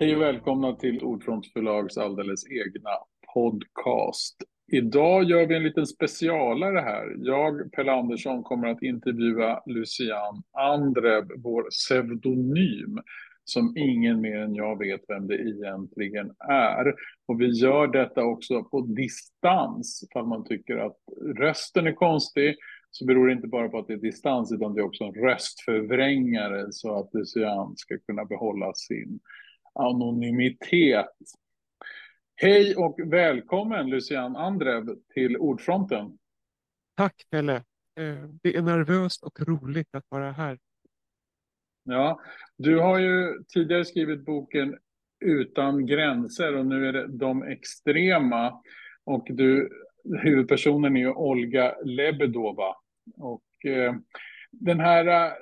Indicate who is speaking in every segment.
Speaker 1: Hej och välkomna till Ordfront förlags alldeles egna podcast. Idag gör vi en liten specialare här. Jag, Pelle Andersson, kommer att intervjua Lucian Andrev, vår pseudonym, som ingen mer än jag vet vem det egentligen är. Och vi gör detta också på distans, ifall man tycker att rösten är konstig så beror det inte bara på att det är distans utan det är också en röstförvrängare så att Lucian ska kunna behålla sin anonymitet. Hej och välkommen Lucian Andrev till Ordfronten.
Speaker 2: Tack Pelle. Eh, det är nervöst och roligt att vara här.
Speaker 1: Ja, du har ju tidigare skrivit boken Utan gränser och nu är det De extrema. Och du, huvudpersonen är ju Olga Lebedova. Och eh, den här, eh,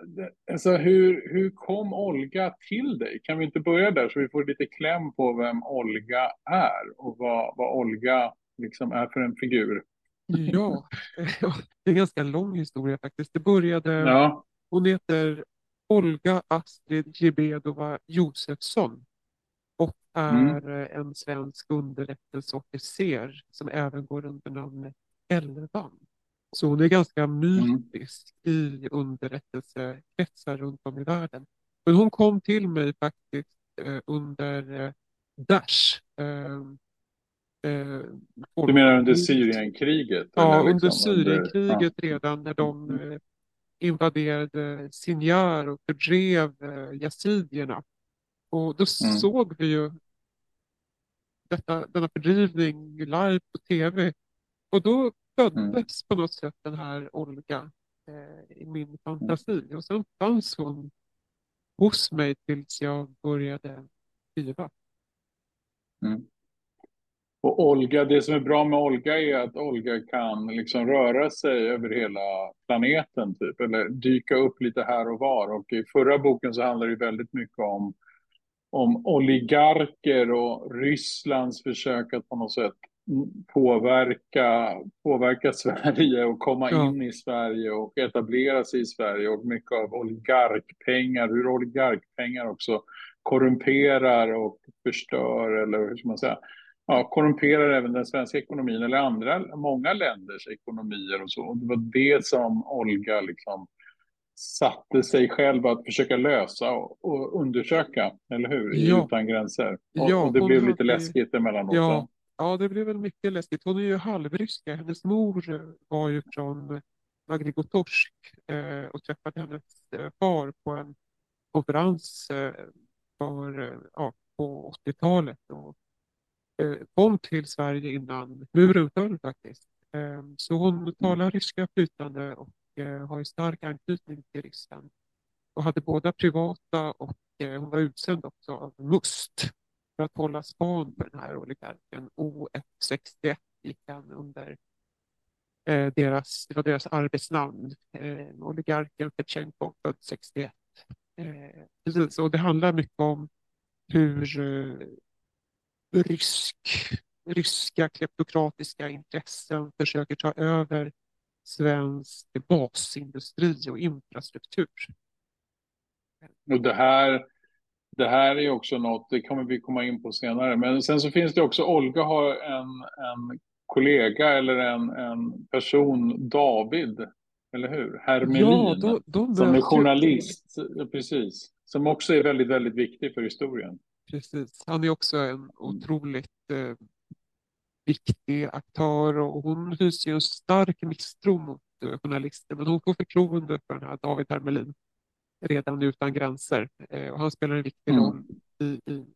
Speaker 1: alltså hur, hur kom Olga till dig? Kan vi inte börja där så vi får lite kläm på vem Olga är och vad, vad Olga liksom är för en figur?
Speaker 2: Ja, det är en ganska lång historia faktiskt. Det började, ja. hon heter Olga Astrid Jebedova Josefsson och är mm. en svensk underrättelseofficer som även går under namnet Elvan. Så hon är ganska mytisk mm. i underrättelsekretsar runt om i världen. Men hon kom till mig faktiskt eh, under eh, Daesh. Eh,
Speaker 1: eh, du menar under Syrienkriget?
Speaker 2: Ja, liksom, under Syrienkriget ja. redan när de eh, invaderade Sinjar och fördrev eh, yazidierna. Och då mm. såg vi ju detta, denna fördrivning live på tv. Och då föddes mm. på något sätt den här Olga eh, i min fantasi. Och sen fanns hon hos mig tills jag började skriva.
Speaker 1: Mm. Och Olga, det som är bra med Olga är att Olga kan liksom röra sig över hela planeten, typ, eller dyka upp lite här och var. Och i förra boken så handlar det väldigt mycket om, om oligarker och Rysslands försök att på något sätt påverka, påverka Sverige och komma ja. in i Sverige och etablera sig i Sverige och mycket av oligarkpengar, hur oligarkpengar också korrumperar och förstör eller hur ska man säga, ja, korrumperar även den svenska ekonomin eller andra, många länders ekonomier och så. Det var det som Olga liksom satte sig själv att försöka lösa och, och undersöka, eller hur? Ja. Utan gränser. Och, ja, och det blev lite läskigt emellanåt.
Speaker 2: Ja, Ja, det blev väl mycket läskigt. Hon är ju halvryska. Hennes mor eh, var ju från Magnigotorsk eh, och träffade hennes eh, far på en konferens eh, för, eh, ja, på 80-talet och eh, kom till Sverige innan muren föll faktiskt. Eh, så hon talar ryska flytande och har stark anknytning till Ryssland och hade båda privata och hon var utsänd också av MUST för att hålla span på den här oligarken. OF61 gick han under eh, deras, det var deras arbetsnamn. Eh, oligarken Petjenko, född 61. Eh, precis, och det handlar mycket om hur eh, rysk, ryska kleptokratiska intressen försöker ta över svensk basindustri och infrastruktur.
Speaker 1: Och det här det här är också något, det kommer vi komma in på senare. Men sen så finns det också, Olga har en, en kollega eller en, en person, David, eller hur? Hermelin, ja, då, då som är journalist, precis. Som också är väldigt, väldigt viktig för historien.
Speaker 2: Precis, han är också en otroligt eh, viktig aktör och hon hyser en stark misstro mot eh, journalister, men hon får förtroende för den här David Hermelin redan utan gränser. Eh, och han spelar en viktig mm. roll i, i,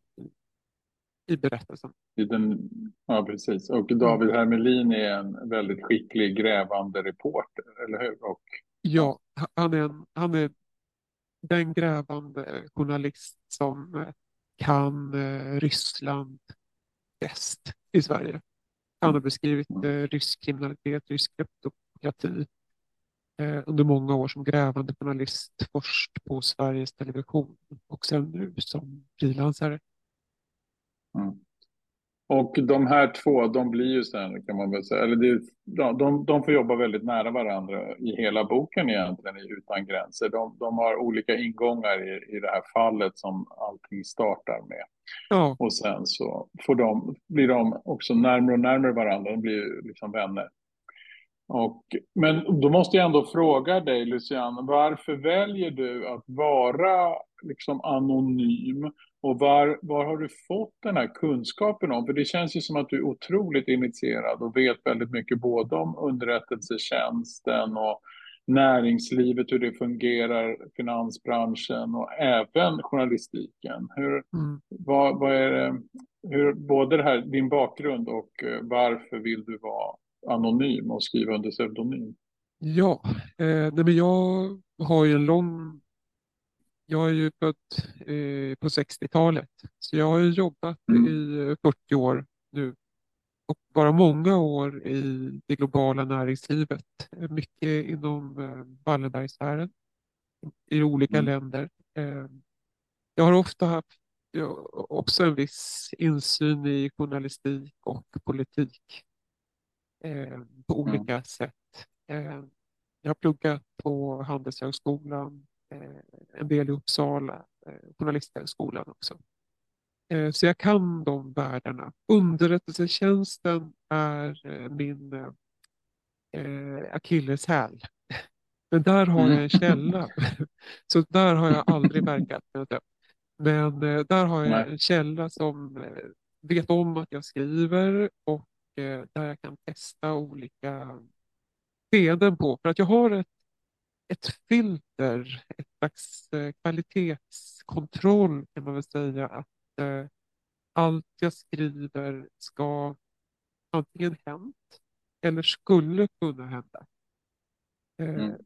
Speaker 2: i berättelsen.
Speaker 1: I den, ja, precis. Och David mm. Hermelin är en väldigt skicklig grävande reporter, eller hur? Och,
Speaker 2: ja, han är, en, han är den grävande journalist som eh, kan eh, Ryssland bäst i Sverige. Han har beskrivit mm. rysk kriminalitet, rysk kleptokrati, under många år som grävande journalist, först på Sveriges Television och sen nu som frilansare.
Speaker 1: Mm. Och de här två, de blir ju sen, kan man väl säga, eller det, de, de får jobba väldigt nära varandra i hela boken egentligen, i Utan gränser. De, de har olika ingångar i, i det här fallet som allting startar med. Ja. Och sen så får de, blir de också närmare och närmare varandra, de blir liksom vänner. Och, men då måste jag ändå fråga dig, Lucian, varför väljer du att vara liksom anonym? Och var, var har du fått den här kunskapen om? För det känns ju som att du är otroligt initierad och vet väldigt mycket både om underrättelsetjänsten och näringslivet, hur det fungerar, finansbranschen och även journalistiken. Hur, mm. vad, vad är det, hur, både det här, din bakgrund och eh, varför vill du vara anonym och skriva under pseudonym?
Speaker 2: Ja, eh, men jag har ju en lång... Jag är ju född eh, på 60-talet, så jag har jobbat mm. i 40 år nu och bara många år i det globala näringslivet. Mycket inom eh, Wallenbergsfären i olika mm. länder. Eh, jag har ofta haft också en viss insyn i journalistik och politik eh, på mm. olika mm. sätt. Eh, jag har pluggat på Handelshögskolan, eh, en del i Uppsala, eh, Journalisthögskolan också. Eh, så jag kan de världarna. Underrättelsetjänsten är eh, min eh, akilleshäl. Men där har jag en mm. källa. Så där har jag aldrig verkat. Men där har jag en källa som vet om att jag skriver och där jag kan testa olika skeenden på. För att jag har ett, ett filter, ett slags kvalitetskontroll kan man väl säga. Att eh, allt jag skriver ska antingen hänt eller skulle kunna hända. Eh, mm.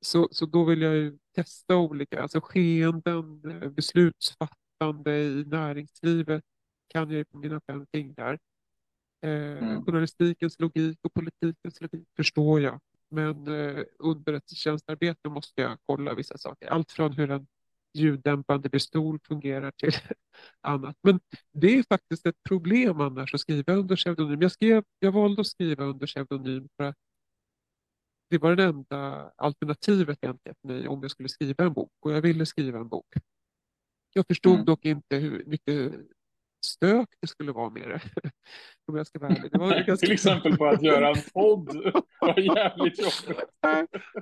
Speaker 2: Så, så då vill jag ju testa olika alltså skeenden, eh, beslutsfattande i näringslivet kan jag ju på mina fem fingrar. Eh, mm. Journalistikens logik och politikens logik förstår jag. Men eh, under ett tjänstarbete måste jag kolla vissa saker. Allt från hur en ljuddämpande pistol fungerar till annat. Men det är faktiskt ett problem annars att skriva under pseudonym. Jag, skrev, jag valde att skriva under pseudonym för att det var det enda alternativet egentligen för mig om jag skulle skriva en bok och jag ville skriva en bok. Jag förstod mm. dock inte hur mycket stök det skulle vara med det. Om jag ska vara ärlig. Det var
Speaker 1: ganska... Till exempel på att göra en podd var jävligt jobbigt.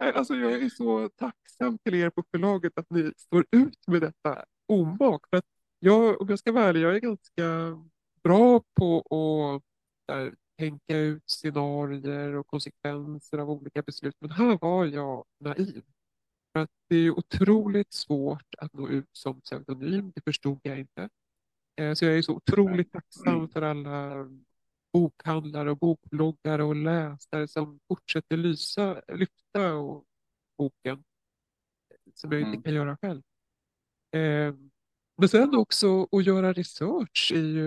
Speaker 2: alltså jag är så tacksam till er på förlaget att ni står ut med detta omak. För att jag, om jag ska vara ärlig, jag är ganska bra på att där, tänka ut scenarier och konsekvenser av olika beslut. Men här var jag naiv. För att det är otroligt svårt att nå ut som pseudonym, det förstod jag inte. Eh, så jag är så otroligt tacksam för alla bokhandlare och bokbloggare och läsare som fortsätter lysa, lyfta och, boken som jag inte mm. kan göra själv. Eh, men sen också att göra research i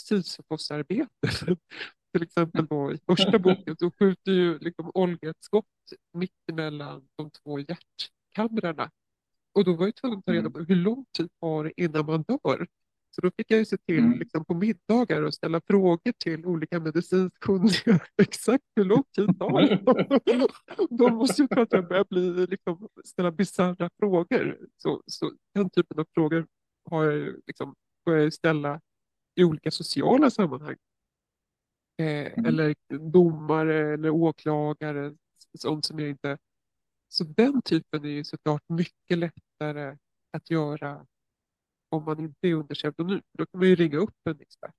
Speaker 2: Sisyfos-arbete. Till exempel då, i första boken så skjuter ju liksom Olga ett skott mitt emellan de två hjärtkamrarna. Och då var jag tvungen att ta reda mm. på hur lång tid har det innan man dör. Så då fick jag ju se till mm. liksom, på middagar och ställa frågor till olika medicinskt kunniga. Exakt hur lång tid tar det? De måste ju tro att jag börjar bli, liksom, ställa bisarra frågor. Så, så den typen av frågor har jag liksom, får jag ställa i olika sociala sammanhang. Eh, mm. Eller domare eller åklagare, sånt som jag inte... Så den typen är ju såklart mycket lättare att göra om man inte är under pseudonym. Då kan man ju ringa upp en expert.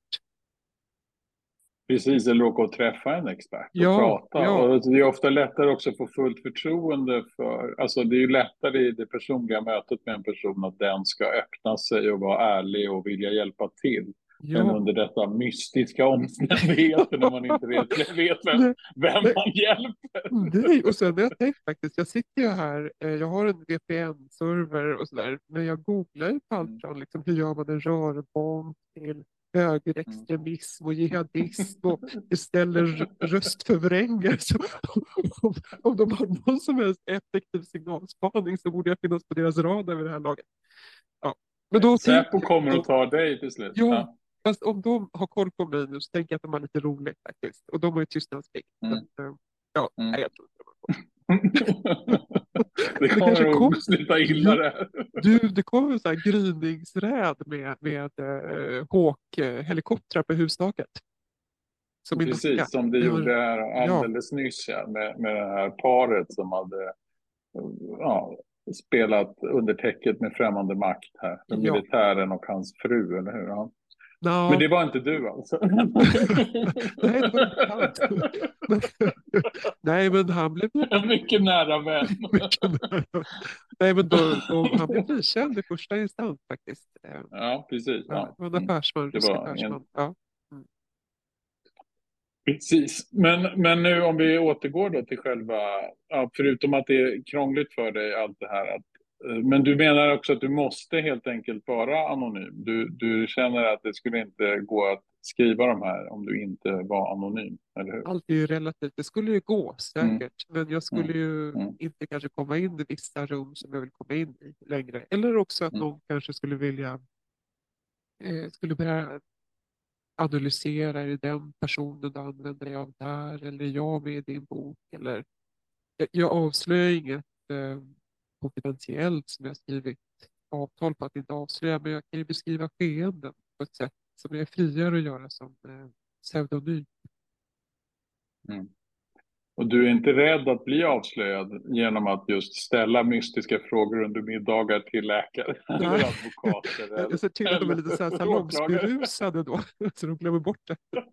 Speaker 1: Precis, eller åka och träffa en expert och ja, prata. Ja. Och det är ofta lättare också att få fullt förtroende för, alltså det är ju lättare i det personliga mötet med en person att den ska öppna sig och vara ärlig och vilja hjälpa till. Ja. Men under detta mystiska omständigheter när man inte vet, vet vem, vem man hjälper.
Speaker 2: Nej, och sen har jag tänkt faktiskt, jag sitter ju här, eh, jag har en VPN-server och sådär, men jag googlar ju på allt mm. från liksom, hur gör man en rörbomb till högerextremism och jihadism och beställer röstförvrängare. om, om de har någon som helst effektiv signalspaning så borde jag finnas på deras radar vid det här laget.
Speaker 1: Ja. Men då Säpo kommer att ta dig till slut.
Speaker 2: Ja, Fast om de har koll på mig nu så tänker jag att de har lite roligt faktiskt. Och de har ju tystnadsplikt.
Speaker 1: Mm.
Speaker 2: Eh, Ja,
Speaker 1: Mm.
Speaker 2: nej, jag tror inte de har koll.
Speaker 1: det kommer
Speaker 2: kom-
Speaker 1: att sluta illa det här.
Speaker 2: Du, det kom en sån här gryningsräd med, med eh, Hawk-helikoptrar på hustaket. Som.
Speaker 1: Precis som det
Speaker 2: Det
Speaker 1: gjorde här alldeles nyss ja, med, med det här paret som hade ja, spelat under täcket med främmande makt här.
Speaker 2: Ja.
Speaker 1: Militären och hans fru, eller hur? Ja.
Speaker 2: Nå,
Speaker 1: Men det var inte du alltså?
Speaker 2: Nej, inte han. Men- Nej, men han blev
Speaker 1: En mycket nära vän.
Speaker 2: mycket nära. Nej, men då, då, han blev frikänd i första instans faktiskt. Eh,
Speaker 1: Ja, precis.
Speaker 2: Ja,
Speaker 1: Ja.
Speaker 2: det var en
Speaker 1: Mm.
Speaker 2: affärsman,
Speaker 1: Det var en-
Speaker 2: affärsman. Ja.
Speaker 1: Precis, men, men nu om vi återgår då till själva, ja, förutom att det är krångligt för dig allt det här, att, eh, men du menar också att du måste helt enkelt vara anonym. Du, du känner att det skulle inte gå att skriva de här om du inte var anonym, eller hur?
Speaker 2: Allt är ju relativt. Det skulle ju gå säkert, men jag skulle ju
Speaker 1: Mm.
Speaker 2: inte kanske komma in i vissa rum som jag vill komma in i längre. Eller också att
Speaker 1: Mm.
Speaker 2: någon kanske skulle vilja eh, skulle börja analysera, är det den personen du använder dig av där eller är jag med i din bok? Eller, jag, jag avslöjar inget eh, konfidentiellt som jag skrivit avtal på att inte avslöja, men jag kan ju beskriva skeenden på ett sätt som är friare att göra som eh, pseudonym.
Speaker 1: Mm. Och du är inte rädd att bli avslöjad genom att just ställa mystiska frågor under middagar till läkare eller advokater?
Speaker 2: Jag
Speaker 1: eller-
Speaker 2: jag ser till att de är lite så här salongsberusade då, så de glömmer bort det.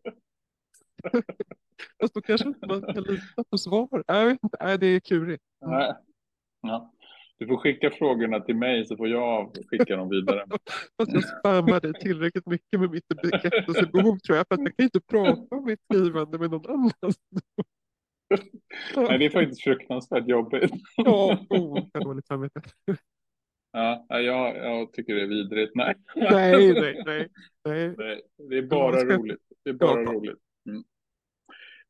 Speaker 2: Fast då kanske inte man kan lita på svar. Nej, Jag det är klurigt.
Speaker 1: Nej. Ja. Du får skicka frågorna till mig så får jag skicka dem vidare.
Speaker 2: Fast jag spammar dig tillräckligt mycket med mitt bekräftelsebehov tror jag, för att jag kan inte prata om mitt skrivande med någon annan.
Speaker 1: Nej, det är faktiskt fruktansvärt jobbigt.
Speaker 2: Ja, oh, jag har dåligt samvete.
Speaker 1: Ja, jag, jag tycker det är vidrigt. Nej,
Speaker 2: Nej, nej, nej. nej.
Speaker 1: Nej, det är bara roligt. Det är bara roligt. Mm.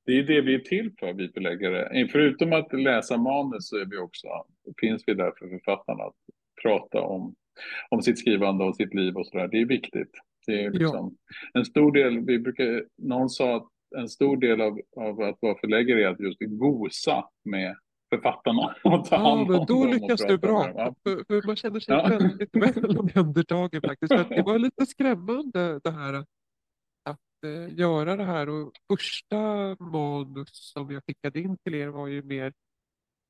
Speaker 1: Det är det vi är till för, vi förläggare. Förutom att läsa manus så är vi också, finns vi där för författarna att prata om, om sitt skrivande och sitt liv och sådär. Det är viktigt. Det är liksom, En stor del, vi brukar, någon sa att en stor del av, av att vara förläggare är att just gosa med författarna och ta
Speaker 2: Ja,
Speaker 1: hand
Speaker 2: men
Speaker 1: om
Speaker 2: då
Speaker 1: dem
Speaker 2: lyckas du bra.
Speaker 1: med.
Speaker 2: För, för man känner sig
Speaker 1: Ja.
Speaker 2: väldigt väl omhändertagen faktiskt. För det var lite skrämmande det här att, eh, göra det här. Och första manus som jag skickade in till er var ju mer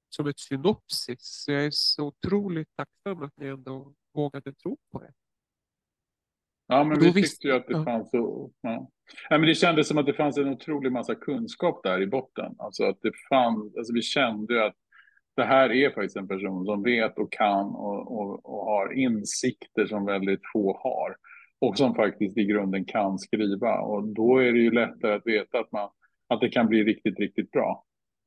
Speaker 2: som ett synopsis. Så jag är så otroligt tacksam att ni ändå vågade tro på det.
Speaker 1: Ja, men
Speaker 2: Och
Speaker 1: vi tyckte ju att det
Speaker 2: ja.
Speaker 1: fanns så... Ja. Ja, men det kändes som att det fanns en otrolig massa kunskap där i botten. Alltså att det fanns, alltså vi kände ju att det här är faktiskt en person som vet och kan och, och, och har insikter som väldigt få har. Och som faktiskt i grunden kan skriva. Och då är det ju lättare att veta att, man, att det kan bli riktigt, riktigt bra.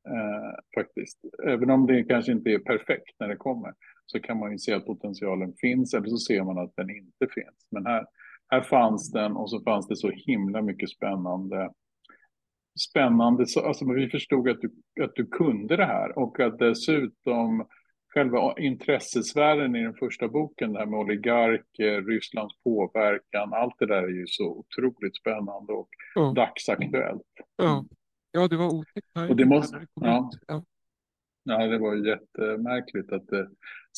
Speaker 1: Eh, faktiskt. Även om det kanske inte är perfekt när det kommer så kan man ju se att potentialen finns eller så ser man att den inte finns. Men här, här fanns den och så fanns det så himla mycket spännande. Spännande, alltså vi förstod att du, att du kunde det här och att dessutom själva intressesfären i den första boken, det här med oligarker, Rysslands påverkan, allt det där är ju så otroligt spännande och
Speaker 2: Ja.
Speaker 1: dagsaktuellt.
Speaker 2: Ja, ja det var otäckt.
Speaker 1: Och det måste- ja.
Speaker 2: Ja.
Speaker 1: Ja, det var ju jättemärkligt att det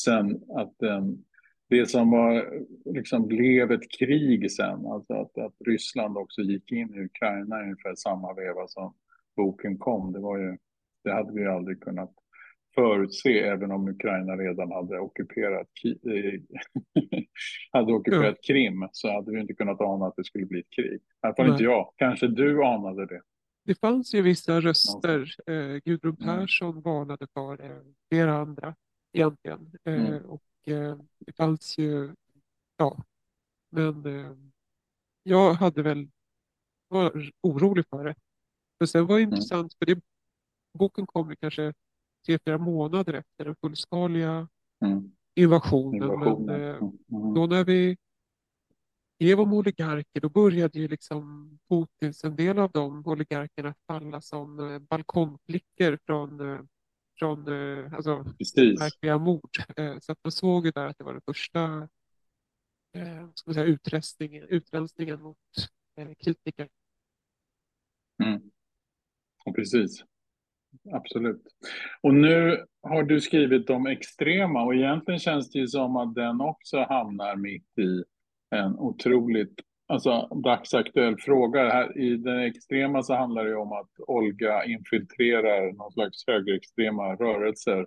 Speaker 1: sen att den, det som var, liksom blev ett krig sen, alltså att, att Ryssland också gick in i Ukraina ungefär samma veva som boken kom, det var ju, det hade vi aldrig kunnat förutse, även om Ukraina redan hade ockuperat, Ki- hade ockuperat Krim, så hade vi inte kunnat ana att det skulle bli ett krig. I alla fall inte jag, kanske du anade det.
Speaker 2: Det fanns ju vissa röster. Eh, Gudrun
Speaker 1: Mm.
Speaker 2: Persson varnade för det, flera andra egentligen. Eh,
Speaker 1: Mm.
Speaker 2: Och eh, det fanns ju, ja, men eh, jag hade väl, var orolig för det. Men sen var det
Speaker 1: Mm.
Speaker 2: intressant, för det, boken kom ju kanske tre, fyra månader efter den fullskaliga
Speaker 1: Mm.
Speaker 2: invasionen.
Speaker 1: Invasionen.
Speaker 2: Men eh,
Speaker 1: Mm. Mm.
Speaker 2: då när vi skrev om oligarker, då började ju liksom Putins, en del av de oligarkerna falla som eh, balkongflickor från, eh, från eh, alltså,
Speaker 1: Precis.
Speaker 2: verkliga mord. Eh, Så att man såg ju där att det var den första eh, ska man säga, utrensningen, utrensningen mot eh, kritiker.
Speaker 1: Mm. Och precis. Absolut. Och nu har du skrivit om extrema och egentligen känns det ju som att den också hamnar mitt i en otroligt alltså, dagsaktuell fråga. Här, I den extrema så handlar det om att Olga infiltrerar någon slags högerextrema rörelser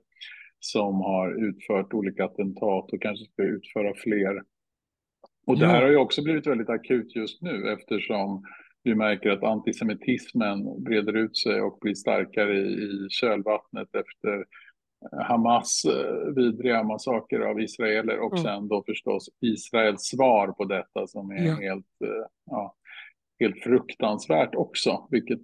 Speaker 1: som har utfört olika attentat och kanske ska utföra fler. Och det här har ju också blivit väldigt akut just nu eftersom vi märker att antisemitismen breder ut sig och blir starkare i, i kölvattnet efter Hamas eh, vidriga massaker av israeler och mm. sen då förstås Israels svar på detta som är ja. helt, eh, ja, helt fruktansvärt också, vilket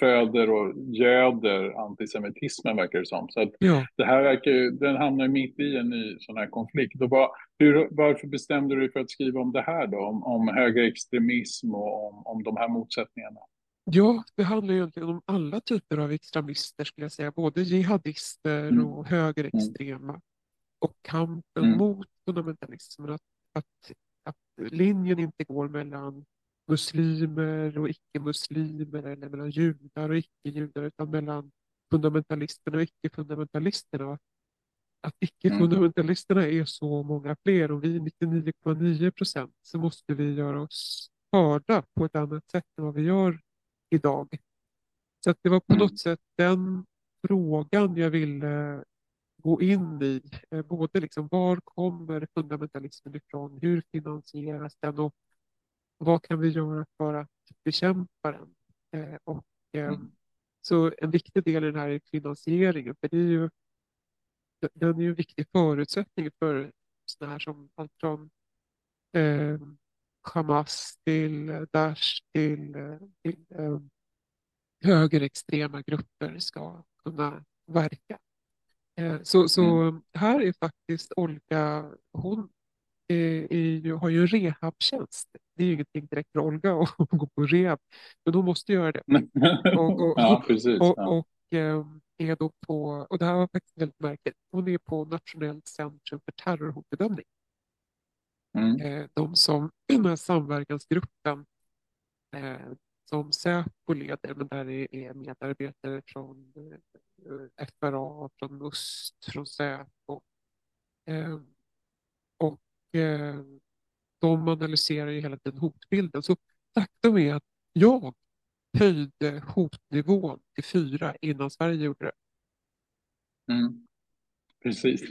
Speaker 1: föder och göder antisemitismen verkar det som. Så att ja. det här verkar den hamnar mitt i en ny sån här konflikt. Och var, hur, varför bestämde du dig för att skriva om det här då, om, om högerextremism och om, om de här motsättningarna?
Speaker 2: Ja, det handlar ju egentligen om alla typer av extremister skulle jag säga, både jihadister mm. och högerextrema. Och kampen mm. mot fundamentalismen, att, att, att linjen inte går mellan muslimer och icke-muslimer eller mellan judar och icke-judar utan mellan fundamentalisterna och icke-fundamentalisterna. Att icke-fundamentalisterna är så många fler och vi 99,9 procent så måste vi göra oss hörda på ett annat sätt än vad vi gör idag. Så att det var på mm. något sätt den frågan jag ville gå in i. Eh, både liksom, var kommer fundamentalismen ifrån? Hur finansieras den? Och vad kan vi göra för att bekämpa den? Eh, och, eh, mm. Så en viktig del i det här är finansieringen, för det är ju, den är ju en viktig förutsättning för sådana här som allt från eh, Hamas till Daesh till, till eh, högerextrema grupper ska kunna verka. Eh, så, så mm. här är faktiskt Olga, hon är, har ju en rehabtjänst. Det är ju ingenting direkt för Olga att gå på rehab, men hon måste göra det.
Speaker 1: Och, och, ja, precis.
Speaker 2: Och, ja. och, eh, är då på, och det här var faktiskt väldigt märkligt, hon är på Nationellt centrum för terrorhotbedömning. Mm. Eh, de som, den här samverkansgruppen eh, som Säpo leder, men där är medarbetare från eh, FRA, från MUST, från Säpo. Och de analyserar ju hela tiden hotbilden. Så faktum är att jag höjde hotnivån till fyra innan Sverige gjorde det.
Speaker 1: Mm. Precis.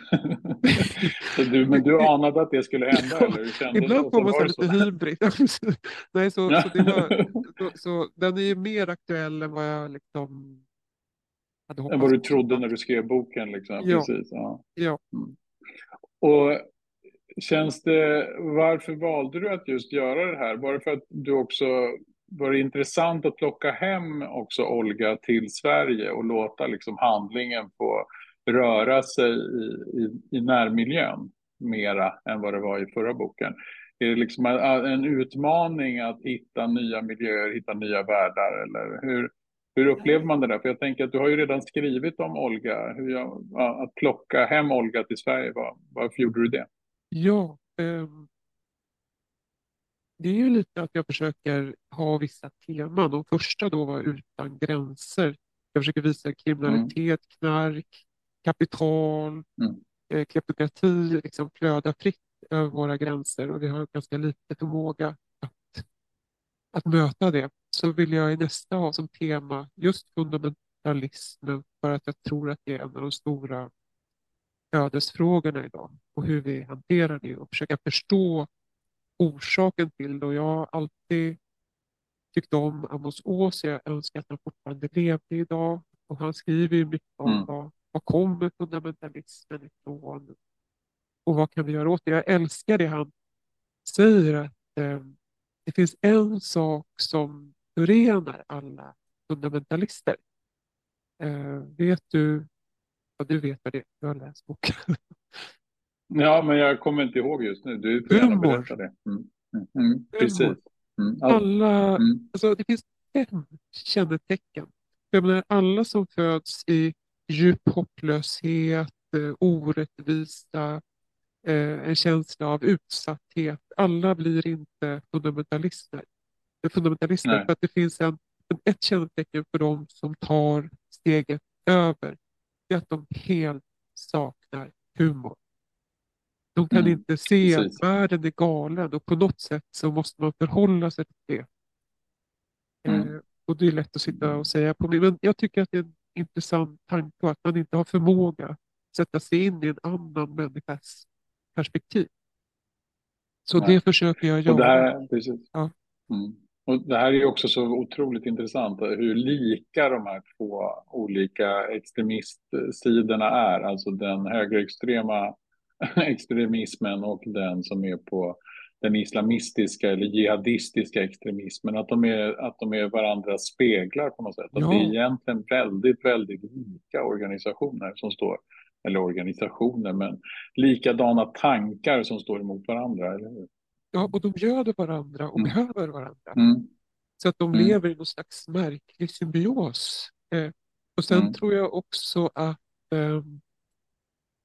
Speaker 1: du, men du anade att det skulle hända? Eller?
Speaker 2: Kände Ibland får man så lite hybrid. Nej, så, så, det var, så, så, den är ju mer aktuell än vad jag liksom
Speaker 1: hade hoppats. Än vad du trodde när du skrev boken? Liksom.
Speaker 2: Ja.
Speaker 1: Precis, ja.
Speaker 2: ja.
Speaker 1: Mm. Och känns det, varför valde du att just göra det här? Var det för att du också var det intressant att plocka hem också Olga till Sverige och låta liksom handlingen få röra sig i, i, i närmiljön mera än vad det var i förra boken. Är det liksom en utmaning att hitta nya miljöer, hitta nya världar eller hur, hur upplever man det där? För jag tänker att du har ju redan skrivit om Olga, hur jag, att plocka hem Olga till Sverige, var, varför gjorde du det?
Speaker 2: Ja, eh, det är ju lite att jag försöker ha vissa teman. De första då var utan gränser. Jag försöker visa kriminalitet, mm. knark, kapital, mm. eh, kleptokrati liksom flödar fritt över våra gränser och vi har ganska lite förmåga att, att möta det. Så vill jag i nästa ha som tema just fundamentalismen för att jag tror att det är en av de stora ödesfrågorna idag och hur vi hanterar det och försöka förstå orsaken till det. Och jag har alltid tyckt om Amos Oz. Jag önskar att han fortfarande levde idag. Och han skriver ju mycket om mm. vad var kommer fundamentalismen ifrån? Och vad kan vi göra åt det? Jag älskar det han säger att eh, det finns en sak som förenar alla fundamentalister. Eh, vet du? Ja, du vet vad det är. Du har läst boken.
Speaker 1: ja, men jag kommer inte ihåg just nu. Du får gärna berätta det. Mm. Mm. Mm. Precis.
Speaker 2: Mm. Alla, mm. alltså, det finns fem kännetecken. Jag menar, alla som föds i djup hopplöshet, eh, orättvisa, eh, en känsla av utsatthet. Alla blir inte fundamentalister. fundamentalister
Speaker 1: Nej.
Speaker 2: för att det finns en, ett kännetecken för dem som tar steget över. Är att de helt saknar humor. De kan
Speaker 1: Mm,
Speaker 2: inte se
Speaker 1: precis.
Speaker 2: att världen är galen och på något sätt så måste man förhålla sig till det.
Speaker 1: Mm.
Speaker 2: Eh, och det är lätt att sitta och säga på. Men jag tycker att det är en intressant tanke att man inte har förmåga att sätta sig in i en annan människas perspektiv. Så
Speaker 1: Nej.
Speaker 2: det försöker jag
Speaker 1: Och
Speaker 2: göra.
Speaker 1: det, här, precis.
Speaker 2: Ja.
Speaker 1: Mm. Och det här är också så otroligt intressant hur lika de här två olika extremistsidorna är. Alltså den högerextrema extremismen och den som är på den islamistiska eller jihadistiska extremismen. Att de är, att de är varandras speglar på något sätt. Att
Speaker 2: Ja.
Speaker 1: det är egentligen väldigt, väldigt lika organisationer som står, eller organisationer, men likadana tankar som står emot varandra. Eller hur?
Speaker 2: Ja, och de göder varandra och
Speaker 1: Mm.
Speaker 2: behöver varandra.
Speaker 1: Mm.
Speaker 2: Så att de
Speaker 1: Mm.
Speaker 2: lever i någon slags märklig symbios. Eh, och sen
Speaker 1: Mm.
Speaker 2: tror jag också att, ehm,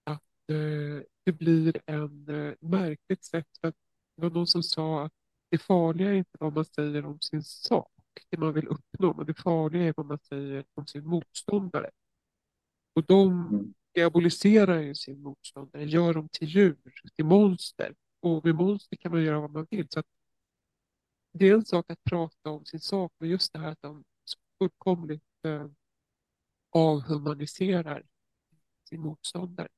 Speaker 2: att eh, det blir en eh, märkligt sätt. Att det var någon som sa att det farliga är inte vad man säger om sin sak, det man vill uppnå, men det farliga är vad man säger om sin motståndare. Och de
Speaker 1: Mm.
Speaker 2: diaboliserar ju sin motståndare, gör dem till djur, till monster. Och med monster kan man göra vad man vill. Så att det är en sak att prata om sin sak, men just det här att de fullkomligt eh, avhumaniserar sin motståndare.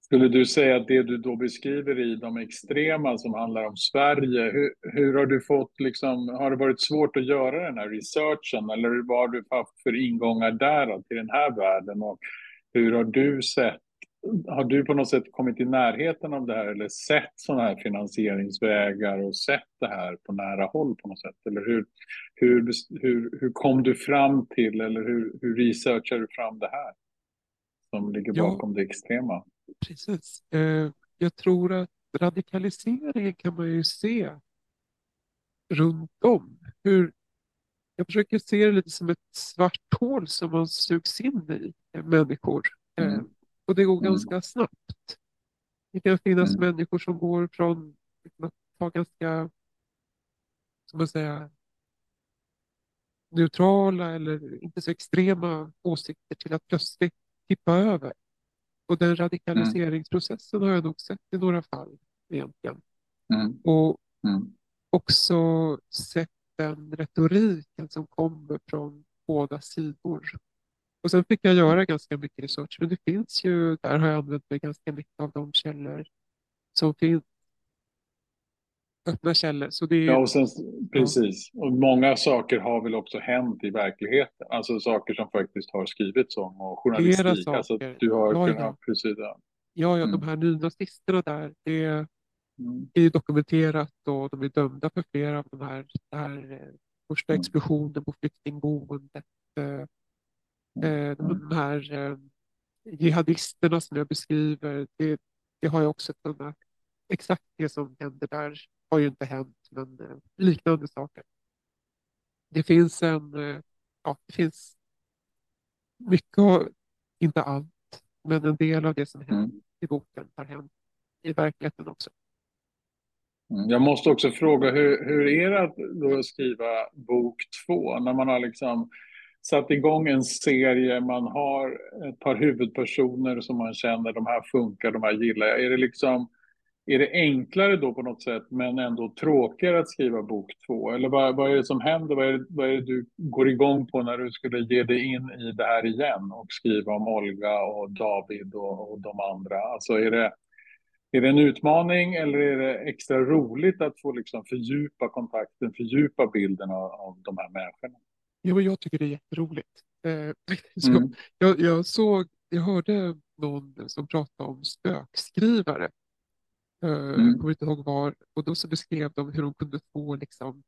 Speaker 1: Skulle du säga att det du då beskriver i de extrema som handlar om Sverige, hur, hur har du fått, liksom, har det varit svårt att göra den här researchen eller vad har du haft för ingångar där då, till den här världen och hur har du sett, har du på något sätt kommit i närheten av det här eller sett sådana här finansieringsvägar och sett det här på nära håll på något sätt? Eller hur, hur, hur, hur kom du fram till eller hur, hur researchar du fram det här som ligger
Speaker 2: Ja.
Speaker 1: bakom det extrema?
Speaker 2: Precis. Eh, jag tror att radikaliseringen kan man ju se runt om. Hur, jag försöker se det lite som ett svart hål som man sugs in i, eh, människor. Eh,
Speaker 1: Mm.
Speaker 2: Och det går
Speaker 1: Mm.
Speaker 2: ganska snabbt. Det kan finnas
Speaker 1: Mm.
Speaker 2: människor som går från liksom, att ha ganska, som man säga, neutrala eller inte så extrema åsikter till att plötsligt tippa över. Och den radikaliseringsprocessen har jag nog sett i några fall egentligen.
Speaker 1: Mm.
Speaker 2: Och
Speaker 1: Mm.
Speaker 2: också sett den retoriken som kommer från båda sidor. Och sen fick jag göra ganska mycket research, men det finns ju, där har jag använt mig ganska mycket av de källor som finns. Öppna källor. Så det är,
Speaker 1: Ja, och sen, precis. Och många saker har väl också hänt i verkligheten. Alltså saker som faktiskt har skrivits om och journalistik.
Speaker 2: Flera
Speaker 1: Alltså
Speaker 2: saker.
Speaker 1: att du har
Speaker 2: Ja, ja.
Speaker 1: kunnat, precis. Ja.
Speaker 2: ja, ja,
Speaker 1: Mm.
Speaker 2: de här nynazisterna där, det
Speaker 1: Mm.
Speaker 2: är dokumenterat och de är dömda för flera av de här, här eh, första
Speaker 1: Mm.
Speaker 2: explosionen på flyktingboendet. Eh, eh, de här eh, jihadisterna som jag beskriver, det, det har jag också kunnat, exakt det som händer där har ju inte hänt, men eh, liknande saker. Det finns en, eh, ja, det finns mycket, av- inte allt, men en del av det som händer
Speaker 1: Mm.
Speaker 2: i boken har hänt i verkligheten också.
Speaker 1: Mm. Jag måste också fråga, hur, hur är det att skriva bok två? När man har liksom satt igång en serie, man har ett par huvudpersoner som man känner, de här funkar, de här gillar jag. Är det liksom, är det enklare då på något sätt, men ändå tråkigare att skriva bok två? Eller vad, vad är det som händer? Vad är det, vad är det du går igång på när du skulle ge dig in i det här igen och skriva om Olga och David och, och de andra? Alltså är det, är det en utmaning eller är det extra roligt att få liksom fördjupa kontakten, fördjupa bilden av, av de här människorna?
Speaker 2: Jo, jag tycker det är jätteroligt. Eh, så
Speaker 1: Mm.
Speaker 2: jag, jag såg, jag hörde någon som pratade om spökskrivare. Eh,
Speaker 1: Mm.
Speaker 2: Jag kommer inte ihåg var. Och då så beskrev de hur de kunde få liksom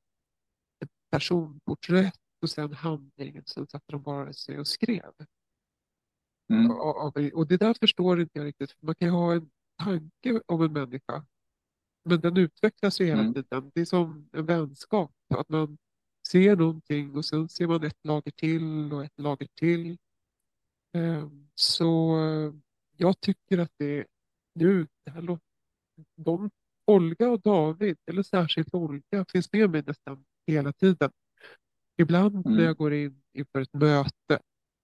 Speaker 2: ett personporträtt och sen handlingen. Sen satte de bara sig och skrev.
Speaker 1: Mm.
Speaker 2: Och, det där förstår inte jag riktigt. Man kan ju ha en tanke om en människa. Men den utvecklas ju hela
Speaker 1: Mm.
Speaker 2: tiden. Det är som en vänskap. Att man ser någonting och sen ser man ett lager till och ett lager till. Eh, Så jag tycker att det nu, det här låter, de, Olga och David, eller särskilt Olga, finns med mig nästan hela tiden. Ibland när
Speaker 1: Mm.
Speaker 2: jag går in inför ett möte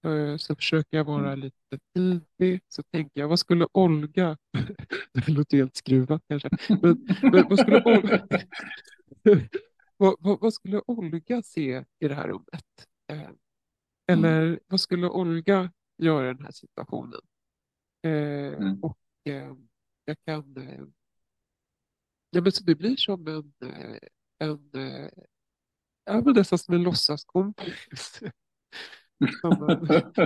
Speaker 2: eh, så försöker jag vara
Speaker 1: Mm.
Speaker 2: lite tidig. Så tänker jag, vad skulle Olga... Det låter helt skruvat kanske. Men, men vad, skulle Olga, vad, vad, vad skulle Olga se i det här rummet? Eh, eller vad skulle Olga göra i den här situationen? Eh,
Speaker 1: Mm.
Speaker 2: och eh, jag kan... Eh, ja, men så det blir som en... Eh, en eh, ja, men nästan som en låtsaskompis.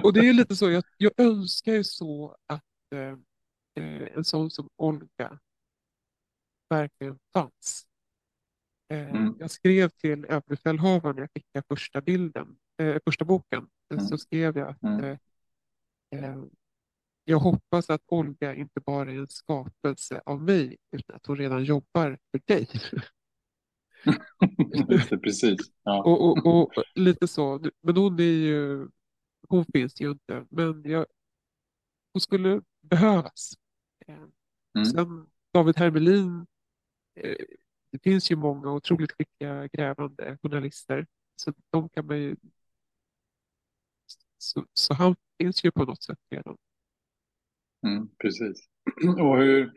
Speaker 2: Och det är lite så, jag, jag önskar ju så att en sån som Olga verkligen fanns. Eh,
Speaker 1: Mm.
Speaker 2: Jag skrev till överbefälhavaren när jag skickade första bilden, eh, första boken,
Speaker 1: Mm.
Speaker 2: så skrev jag att
Speaker 1: Mm.
Speaker 2: eh, eh, jag hoppas att Olga inte bara är en skapelse av mig, utan att hon redan jobbar för dig.
Speaker 1: Precis. Ja.
Speaker 2: och, och, och lite så, men hon är ju, hon finns ju inte, men jag, hon skulle behövas. Eh,
Speaker 1: Mm.
Speaker 2: Sen David Hermelin, det finns ju många otroligt skickliga grävande journalister, så de kan man ju, så, så han finns ju på något sätt redan.
Speaker 1: Mm, precis. Och hur,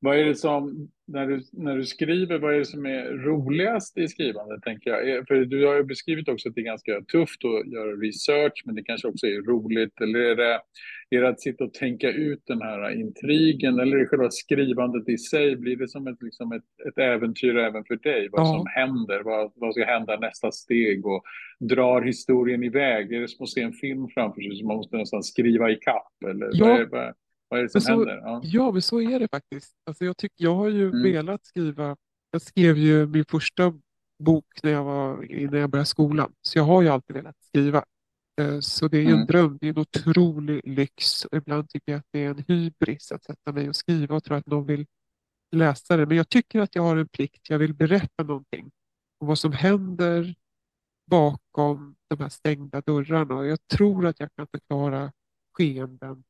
Speaker 1: vad är det som, när du, när du skriver, vad är det som är roligast i skrivandet, tänker jag? Är- För du har ju beskrivit också att det är ganska tufft att göra research, men det kanske också är roligt. Eller är det, är det att sitta och tänka ut den här intrigen, eller är det själva skrivandet i sig? Blir det som ett, liksom ett, ett äventyr även för dig? Vad
Speaker 2: Ja.
Speaker 1: som händer, vad, vad ska hända nästa steg? Och drar historien iväg? Är det som att se en film framför sig som man måste nästan skriva i kapp? Eller
Speaker 2: Ja.
Speaker 1: vad, är, vad, vad är det som
Speaker 2: så-
Speaker 1: händer? Ja.
Speaker 2: Ja, men så är det faktiskt. Alltså jag, tycker, jag har ju
Speaker 1: Mm.
Speaker 2: velat skriva, jag skrev ju min första bok när jag, var, när jag började skolan, så jag har ju alltid velat skriva. Eh, Så det är ju en
Speaker 1: Mm.
Speaker 2: dröm, det är en otrolig lyx. Ibland tycker jag att det är en hybris att sätta mig och skriva och tro att någon vill läsa det. Men jag tycker att jag har en plikt, jag vill berätta någonting om vad som händer bakom de här stängda dörrarna. Och jag tror att jag kan förklara skeenden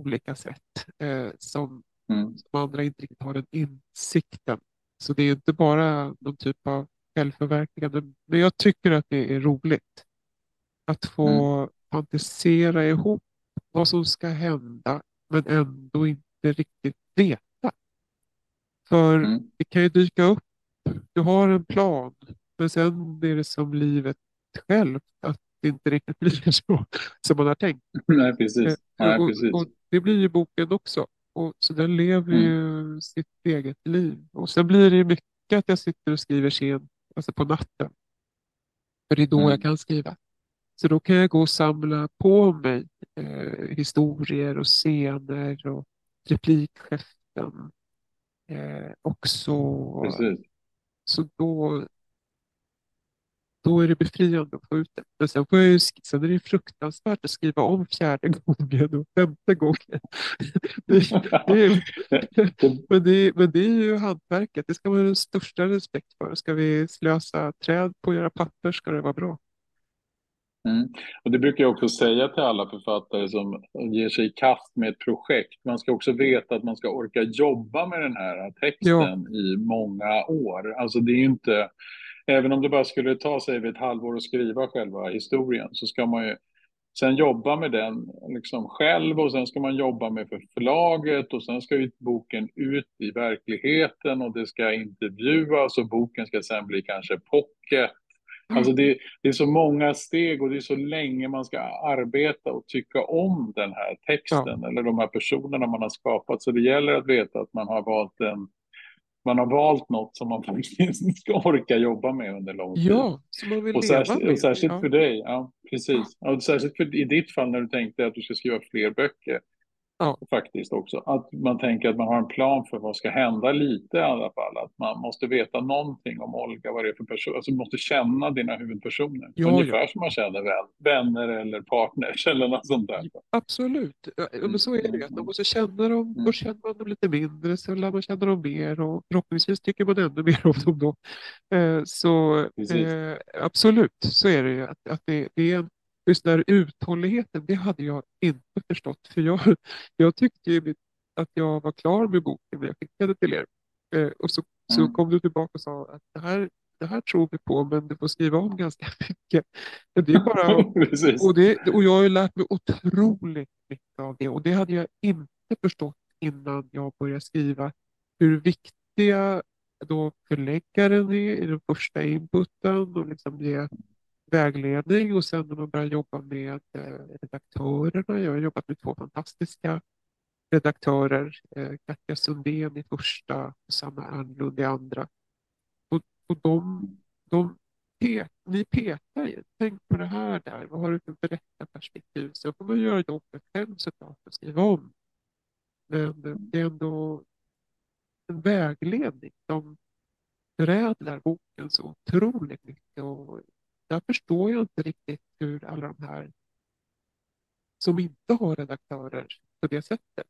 Speaker 2: olika sätt eh, som,
Speaker 1: Mm.
Speaker 2: som andra inte riktigt har den insikten. Så det är inte bara någon typ av självförverkligande. Men jag tycker att det är roligt att få fantisera ihop vad som ska hända men ändå inte riktigt veta. För
Speaker 1: Mm.
Speaker 2: det kan ju dyka upp, du har en plan, men sen är det som livet självt att det inte riktigt blir så som man har tänkt.
Speaker 1: Nej, precis.
Speaker 2: Eh,
Speaker 1: Nej,
Speaker 2: och,
Speaker 1: precis.
Speaker 2: och det blir ju boken också. Och, så den lever
Speaker 1: Mm.
Speaker 2: ju sitt eget liv. Och sen blir det ju mycket att jag sitter och skriver sent, alltså på natten. För det är då
Speaker 1: Mm.
Speaker 2: jag kan skriva. Så då kan jag gå och samla på mig eh, historier och scener och replikskiften. Eh, och så,
Speaker 1: precis.
Speaker 2: så då, då är det befriande att få ut det. Men sen, får jag ju, sen är det fruktansvärt att skriva om fjärde gången och femte gången. Det, det är, men, det, men det är ju hantverket, det ska man ha den största respekt för. Ska vi slösa träd på att göra papper ska det vara bra.
Speaker 1: Mm. Och det brukar jag också säga till alla författare som ger sig i kast med ett projekt. Man ska också veta att man ska orka jobba med den här texten i många år. Alltså det är inte, även om det bara skulle ta sig ett halvår att skriva själva historien så ska man ju sen jobba med den liksom själv och sen ska man jobba med för förlaget och sen ska ju boken ut i verkligheten och det ska intervjuas och boken ska sen bli kanske pocket. Alltså det, det är så många steg och det är så länge man ska arbeta och tycka om den här texten eller de här personerna man har skapat. Så det gäller att veta att man har valt en man har valt något som man faktiskt ska orka jobba med under lång tid.
Speaker 2: Ja, som man vill
Speaker 1: Och
Speaker 2: leva
Speaker 1: särskilt,
Speaker 2: med.
Speaker 1: och särskilt
Speaker 2: ja.
Speaker 1: för dig, ja precis. Och särskilt för, i ditt fall när du tänkte att du ska skriva fler böcker.
Speaker 2: Ja.
Speaker 1: Faktiskt också. Att man tänker att man har en plan för vad ska hända lite i alla fall. Att man måste veta någonting om Olga, vad det är för person. Alltså måste känna dina huvudpersoner.
Speaker 2: Ja,
Speaker 1: Ungefär som man känner vän, vänner eller partners eller något sånt där.
Speaker 2: Absolut, Ja, men så är det ju. Man måste känna dem,
Speaker 1: Mm.
Speaker 2: känner man dem lite mindre, så lär man känna dem mer och förhoppningsvis tycker man ännu mer om dem då. Eh, Så eh, absolut, så är det ju. Att, att det, det är en, just den här uthålligheten, det hade jag inte förstått. För jag, jag tyckte ju att jag var klar med boken när jag skickade till er. Eh, och så, så
Speaker 1: Mm.
Speaker 2: kom du tillbaka och sa att det här, det här tror vi på, men du får skriva om ganska mycket. Men det är bara, och, det, och jag har ju lärt mig otroligt mycket av det. Och det hade jag inte förstått innan jag började skriva. Hur viktiga då förläggaren är i den första inputen och liksom ge vägledning. Och sen när man börjar jobba med eh, redaktörerna. Jag har jobbat med två fantastiska redaktörer. Eh, Katja Sundén i första och Sanna Ernlund i andra. Och, och de, de pe- ni petar ju. Tänk på det här där. Vad har du för berättarperspektiv? Så får man göra jobbet själv såklart och skriva om. Men det är ändå en vägledning som förädlar boken så otroligt mycket. Och där förstår jag inte riktigt hur alla de här som inte har redaktörer på det sättet.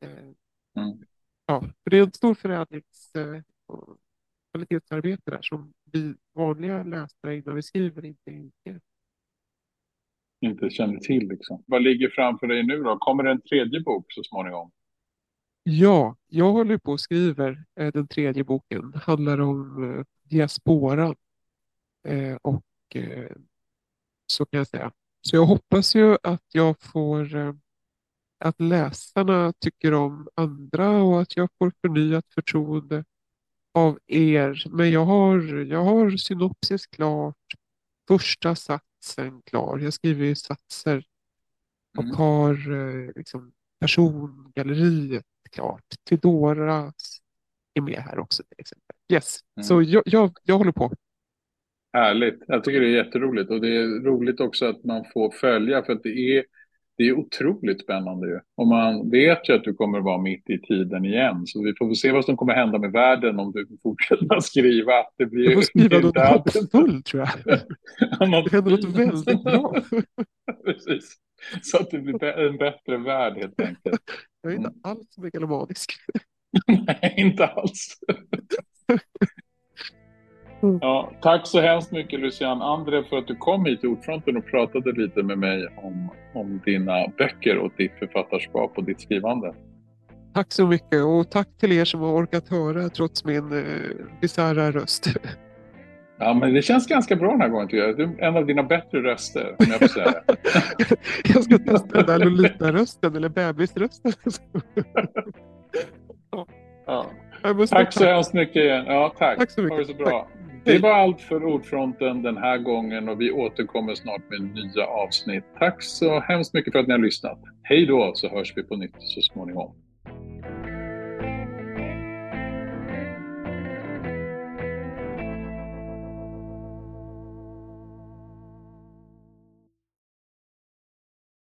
Speaker 2: Eh,
Speaker 1: Mm.
Speaker 2: Ja, för det är en stor förädlings eh, och kvalitetsarbete där som vi vanliga läsare innan vi skriver inte inser.
Speaker 1: Inte känner till liksom. Vad ligger framför dig nu då? Kommer det en tredje bok så småningom?
Speaker 2: Ja, jag håller på och skriver eh, den tredje boken. Det handlar om diasporan. Och så kan jag säga. Så jag hoppas ju att jag får eh, att läsarna tycker om andra och att jag får förnyat förtroende av er. Men jag har, jag har synopsis klart, första satsen klar. Jag skriver ju satser och
Speaker 1: Mm.
Speaker 2: har eh, liksom persongalleriet klart. Teodora är med här också till exempel. Yes,
Speaker 1: Mm.
Speaker 2: så jag, jag, jag håller på.
Speaker 1: Härligt. Jag tycker det är jätteroligt och det är roligt också att man får följa för att det är, det är otroligt spännande ju. Och man vet ju att du kommer vara mitt i tiden igen så vi får väl se vad som kommer hända med världen om du fortsätter skriva. Det blir
Speaker 2: Jag får skriva något
Speaker 1: inte alltid-
Speaker 2: hoppfull tror jag. Det händer något väldigt bra.
Speaker 1: Precis. Så att det blir en bättre värld helt enkelt.
Speaker 2: Jag är inte
Speaker 1: Mm.
Speaker 2: alls megalomanisk.
Speaker 1: Nej, inte alls. Ja, tack så hemskt mycket Lucian André för att du kom hit till Ordfronten och pratade lite med mig om, om dina böcker och ditt författarskap och ditt skrivande.
Speaker 2: Tack så mycket och tack till er som har orkat höra trots min eh, bisarra röst.
Speaker 1: Ja, men det känns ganska bra den här gången tycker jag. Du är en av dina bättre röster, om jag får säga det.
Speaker 2: Jag ska testa den där Lolita-rösten eller bebisrösten.
Speaker 1: Ja. Tack så hemskt mycket igen. Ja, tack.
Speaker 2: Tack så mycket.
Speaker 1: Ha det så bra.
Speaker 2: Tack.
Speaker 1: Det var allt för Ordfronten den här gången och vi återkommer snart med nya avsnitt. Tack så hemskt mycket för att ni har lyssnat. Hej då så hörs vi på nytt så småningom.